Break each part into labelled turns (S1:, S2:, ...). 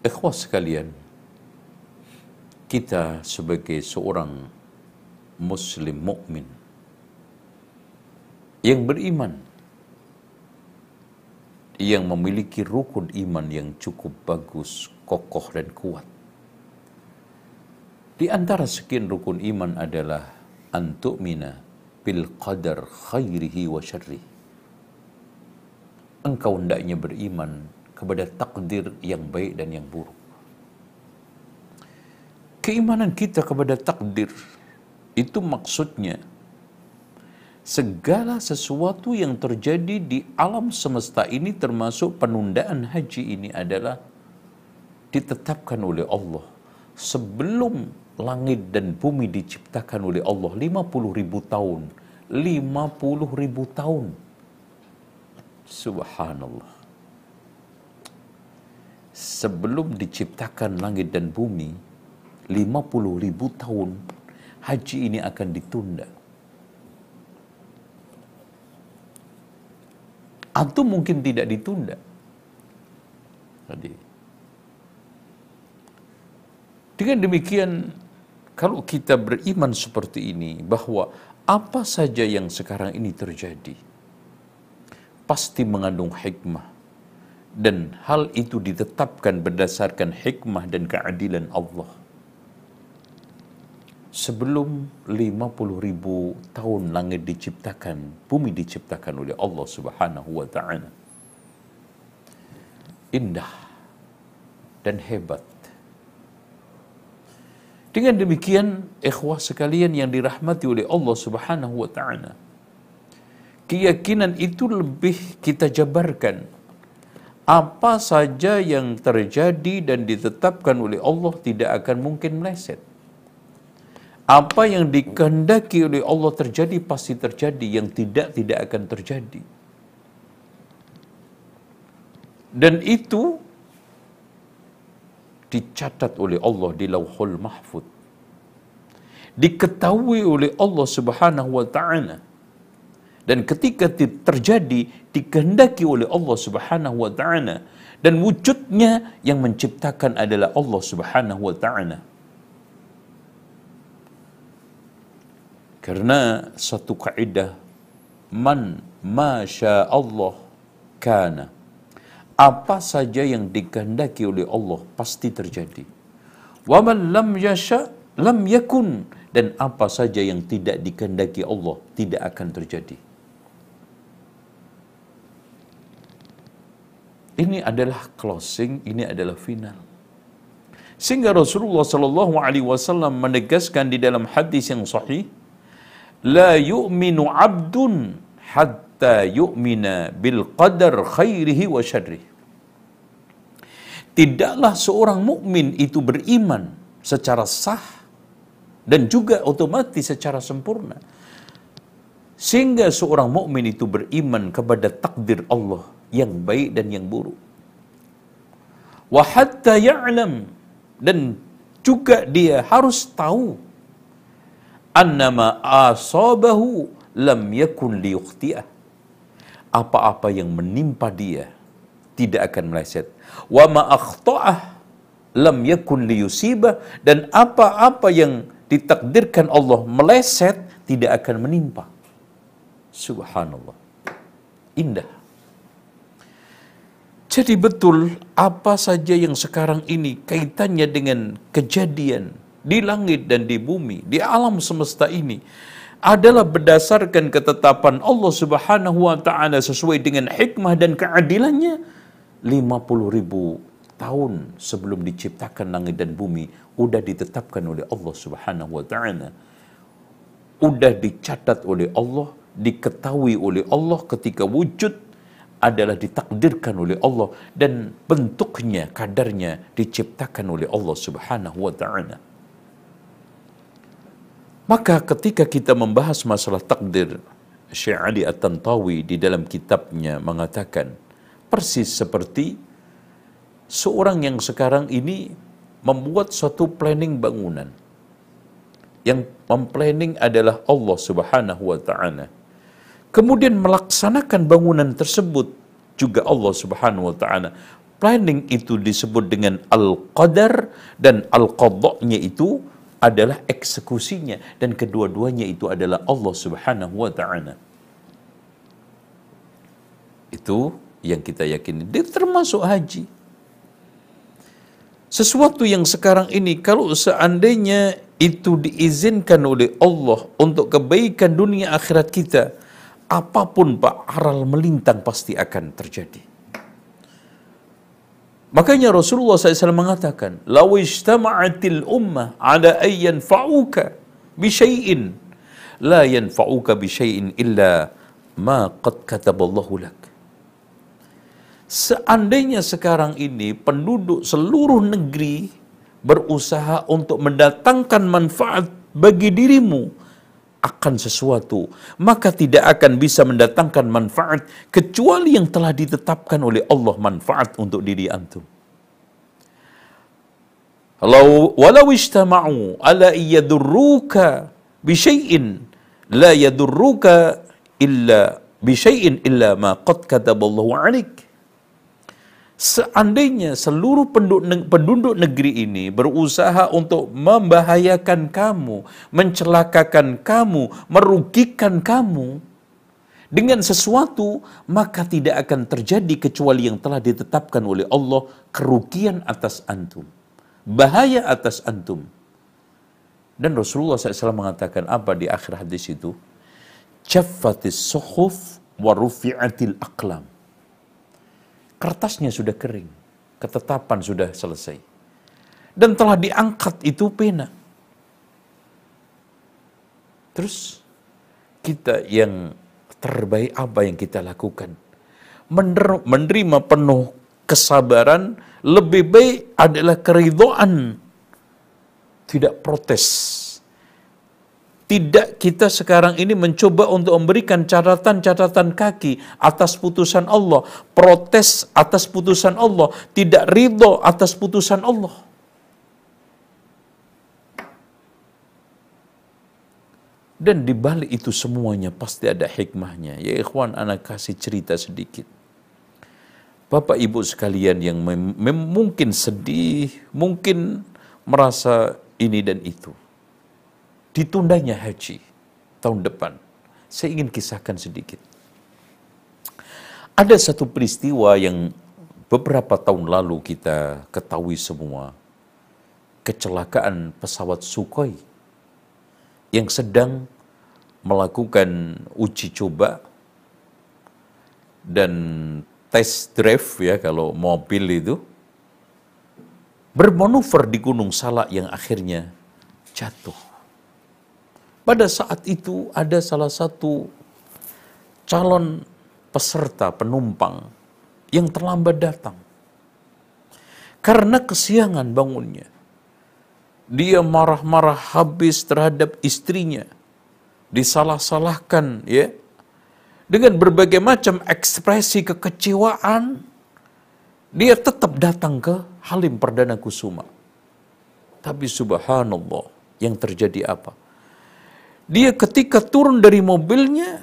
S1: Ikhwas sekalian, kita sebagai seorang muslim mukmin yang beriman yang memiliki rukun iman yang cukup bagus, kokoh dan kuat. Di antara sekian rukun iman adalah antu'mina bil qadar khairihi wa. Engkau hendaknya beriman kepada takdir yang baik dan yang buruk. Keimanan kita kepada takdir itu maksudnya segala sesuatu yang terjadi di alam semesta ini termasuk penundaan haji ini adalah ditetapkan oleh Allah. Sebelum langit dan bumi diciptakan oleh Allah 50 ribu tahun. 50 ribu tahun. Subhanallah sebelum diciptakan langit dan bumi 50 ribu tahun haji ini akan ditunda Atau mungkin tidak ditunda. Dengan demikian, kalau kita beriman seperti ini, bahwa apa saja yang sekarang ini terjadi, pasti mengandung hikmah. Dan hal itu ditetapkan berdasarkan hikmah dan keadilan Allah sebelum 50 ribu tahun langit diciptakan, bumi diciptakan oleh Allah subhanahu wa ta'ala. Indah dan hebat. Dengan demikian, ikhwah sekalian yang dirahmati oleh Allah subhanahu wa ta'ala, keyakinan itu lebih kita jabarkan. Apa saja yang terjadi dan ditetapkan oleh Allah tidak akan mungkin meleset apa yang dikehendaki oleh Allah terjadi pasti terjadi, yang tidak tidak akan terjadi. Dan itu dicatat oleh Allah di Lauhul Mahfud. Diketahui oleh Allah Subhanahu wa taala. Dan ketika terjadi dikehendaki oleh Allah Subhanahu wa taala dan wujudnya yang menciptakan adalah Allah Subhanahu wa taala. Karena satu kaidah man masya Allah kana. Apa saja yang dikehendaki oleh Allah pasti terjadi. Wa man lam yasha lam yakun dan apa saja yang tidak dikehendaki Allah tidak akan terjadi. Ini adalah closing, ini adalah final. Sehingga Rasulullah Shallallahu Alaihi Wasallam menegaskan di dalam hadis yang sahih, abdun hatta yu'mina bil qadar khairihi wa syarrih. Tidaklah seorang mukmin itu beriman secara sah dan juga otomatis secara sempurna. Sehingga seorang mukmin itu beriman kepada takdir Allah yang baik dan yang buruk. Wa hatta ya'lam dan juga dia harus tahu annama asabahu lam yakun liyukhti'ah. Apa-apa yang menimpa dia tidak akan meleset. Wa ma akhta'ah lam yakun liyusibah dan apa-apa yang ditakdirkan Allah meleset tidak akan menimpa. Subhanallah. Indah. Jadi betul apa saja yang sekarang ini kaitannya dengan kejadian di langit dan di bumi, di alam semesta ini adalah berdasarkan ketetapan Allah Subhanahu wa taala sesuai dengan hikmah dan keadilannya 50 ribu tahun sebelum diciptakan langit dan bumi udah ditetapkan oleh Allah Subhanahu wa taala. Udah dicatat oleh Allah, diketahui oleh Allah ketika wujud adalah ditakdirkan oleh Allah dan bentuknya kadarnya diciptakan oleh Allah Subhanahu wa taala. Maka ketika kita membahas masalah takdir, Syekh Ali At-Tantawi di dalam kitabnya mengatakan, persis seperti seorang yang sekarang ini membuat suatu planning bangunan. Yang memplanning adalah Allah Subhanahu wa taala. Kemudian melaksanakan bangunan tersebut juga Allah Subhanahu wa taala. planning itu disebut dengan al-qadar dan al-qadha itu adalah eksekusinya dan kedua-duanya itu adalah Allah Subhanahu wa taala. Itu yang kita yakini. Dia termasuk haji. Sesuatu yang sekarang ini kalau seandainya itu diizinkan oleh Allah untuk kebaikan dunia akhirat kita, apa pun Pak aral melintang pasti akan terjadi. Makanya Rasulullah SAW mengatakan, "Law ijtama'atil ummah ala ay yanfa'uka bi la yanfa'uka bi syai'in illa ma qad kataballahu lak." Seandainya sekarang ini penduduk seluruh negeri berusaha untuk mendatangkan manfaat bagi dirimu akan sesuatu, maka tidak akan bisa mendatangkan manfaat kecuali yang telah ditetapkan oleh Allah manfaat untuk diri antum. Walau walau istama'u ala yadurruka bi syai'in la yadurruka illa bi syai'in illa ma qad kataballahu 'alaik. Seandainya seluruh penduduk, negeri ini berusaha untuk membahayakan kamu, mencelakakan kamu, merugikan kamu dengan sesuatu, maka tidak akan terjadi kecuali yang telah ditetapkan oleh Allah kerugian atas antum, bahaya atas antum. Dan Rasulullah SAW mengatakan apa di akhir hadis itu? Jaffatis suhuf wa rufi'atil aqlam kertasnya sudah kering, ketetapan sudah selesai. Dan telah diangkat itu pena. Terus kita yang terbaik apa yang kita lakukan? Menerima penuh kesabaran lebih baik adalah keridoan. Tidak protes tidak kita sekarang ini mencoba untuk memberikan catatan-catatan kaki atas putusan Allah, protes atas putusan Allah, tidak ridho atas putusan Allah. Dan di balik itu semuanya pasti ada hikmahnya. Ya ikhwan, anak kasih cerita sedikit. Bapak ibu sekalian yang mungkin sedih, mungkin merasa ini dan itu ditundanya haji tahun depan. Saya ingin kisahkan sedikit. Ada satu peristiwa yang beberapa tahun lalu kita ketahui semua. Kecelakaan pesawat Sukhoi yang sedang melakukan uji coba dan test drive ya kalau mobil itu bermanuver di Gunung Salak yang akhirnya jatuh. Pada saat itu ada salah satu calon peserta penumpang yang terlambat datang. Karena kesiangan bangunnya. Dia marah-marah habis terhadap istrinya. Disalah-salahkan ya. Dengan berbagai macam ekspresi kekecewaan. Dia tetap datang ke Halim Perdana Kusuma. Tapi subhanallah yang terjadi apa? Dia ketika turun dari mobilnya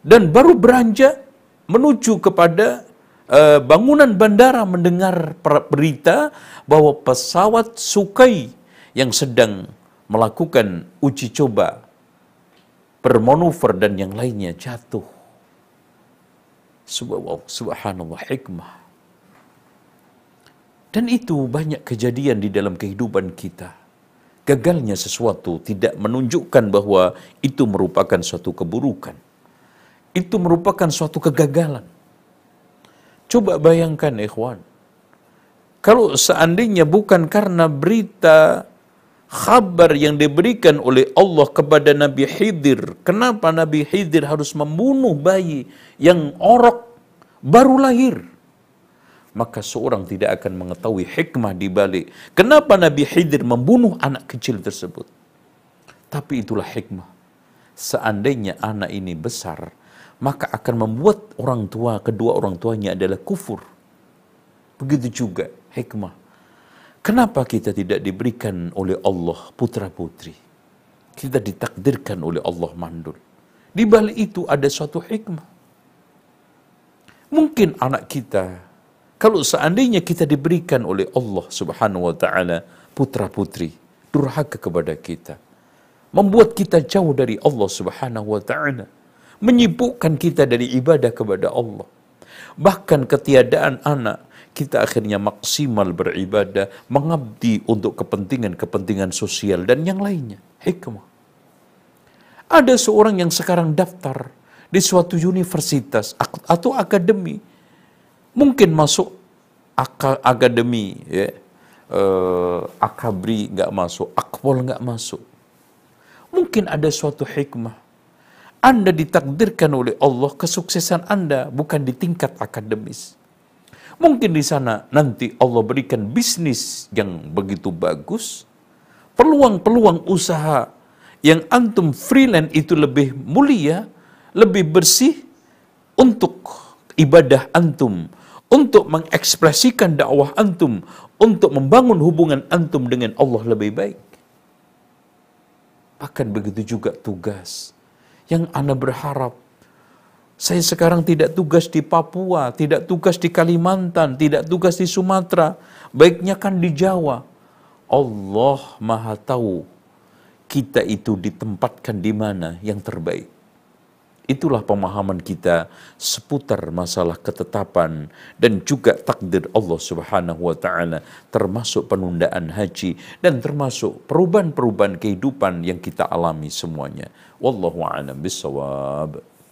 S1: dan baru beranjak menuju kepada uh, bangunan bandara mendengar berita bahwa pesawat Sukai yang sedang melakukan uji coba bermanuver dan yang lainnya jatuh. Subhanallah hikmah. Dan itu banyak kejadian di dalam kehidupan kita gagalnya sesuatu tidak menunjukkan bahwa itu merupakan suatu keburukan. Itu merupakan suatu kegagalan. Coba bayangkan ikhwan. Kalau seandainya bukan karena berita khabar yang diberikan oleh Allah kepada Nabi Khidir. Kenapa Nabi Khidir harus membunuh bayi yang orok baru lahir? Maka seorang tidak akan mengetahui hikmah di balik kenapa Nabi Khidir membunuh anak kecil tersebut. Tapi itulah hikmah. Seandainya anak ini besar, maka akan membuat orang tua, kedua orang tuanya adalah kufur. Begitu juga hikmah. Kenapa kita tidak diberikan oleh Allah putra-putri? Kita ditakdirkan oleh Allah mandul. Di balik itu ada suatu hikmah. Mungkin anak kita Kalau seandainya kita diberikan oleh Allah Subhanahu wa taala putra-putri durhaka kepada kita, membuat kita jauh dari Allah Subhanahu wa taala, menyibukkan kita dari ibadah kepada Allah. Bahkan ketiadaan anak, kita akhirnya maksimal beribadah, mengabdi untuk kepentingan-kepentingan sosial dan yang lainnya. Hikmah. Ada seorang yang sekarang daftar di suatu universitas atau akademi mungkin masuk akademi ya. Uh, akabri nggak masuk akpol nggak masuk. Mungkin ada suatu hikmah. Anda ditakdirkan oleh Allah kesuksesan Anda bukan di tingkat akademis. Mungkin di sana nanti Allah berikan bisnis yang begitu bagus. Peluang-peluang usaha yang antum freelance itu lebih mulia lebih bersih untuk ibadah antum untuk mengekspresikan dakwah antum, untuk membangun hubungan antum dengan Allah lebih baik. Bahkan begitu juga tugas yang Anda berharap. Saya sekarang tidak tugas di Papua, tidak tugas di Kalimantan, tidak tugas di Sumatera, baiknya kan di Jawa. Allah Maha Tahu kita itu ditempatkan di mana yang terbaik. Itulah pemahaman kita seputar masalah ketetapan dan juga takdir Allah Subhanahu wa taala termasuk penundaan haji dan termasuk perubahan-perubahan kehidupan yang kita alami semuanya. Wallahu a'lam bissawab.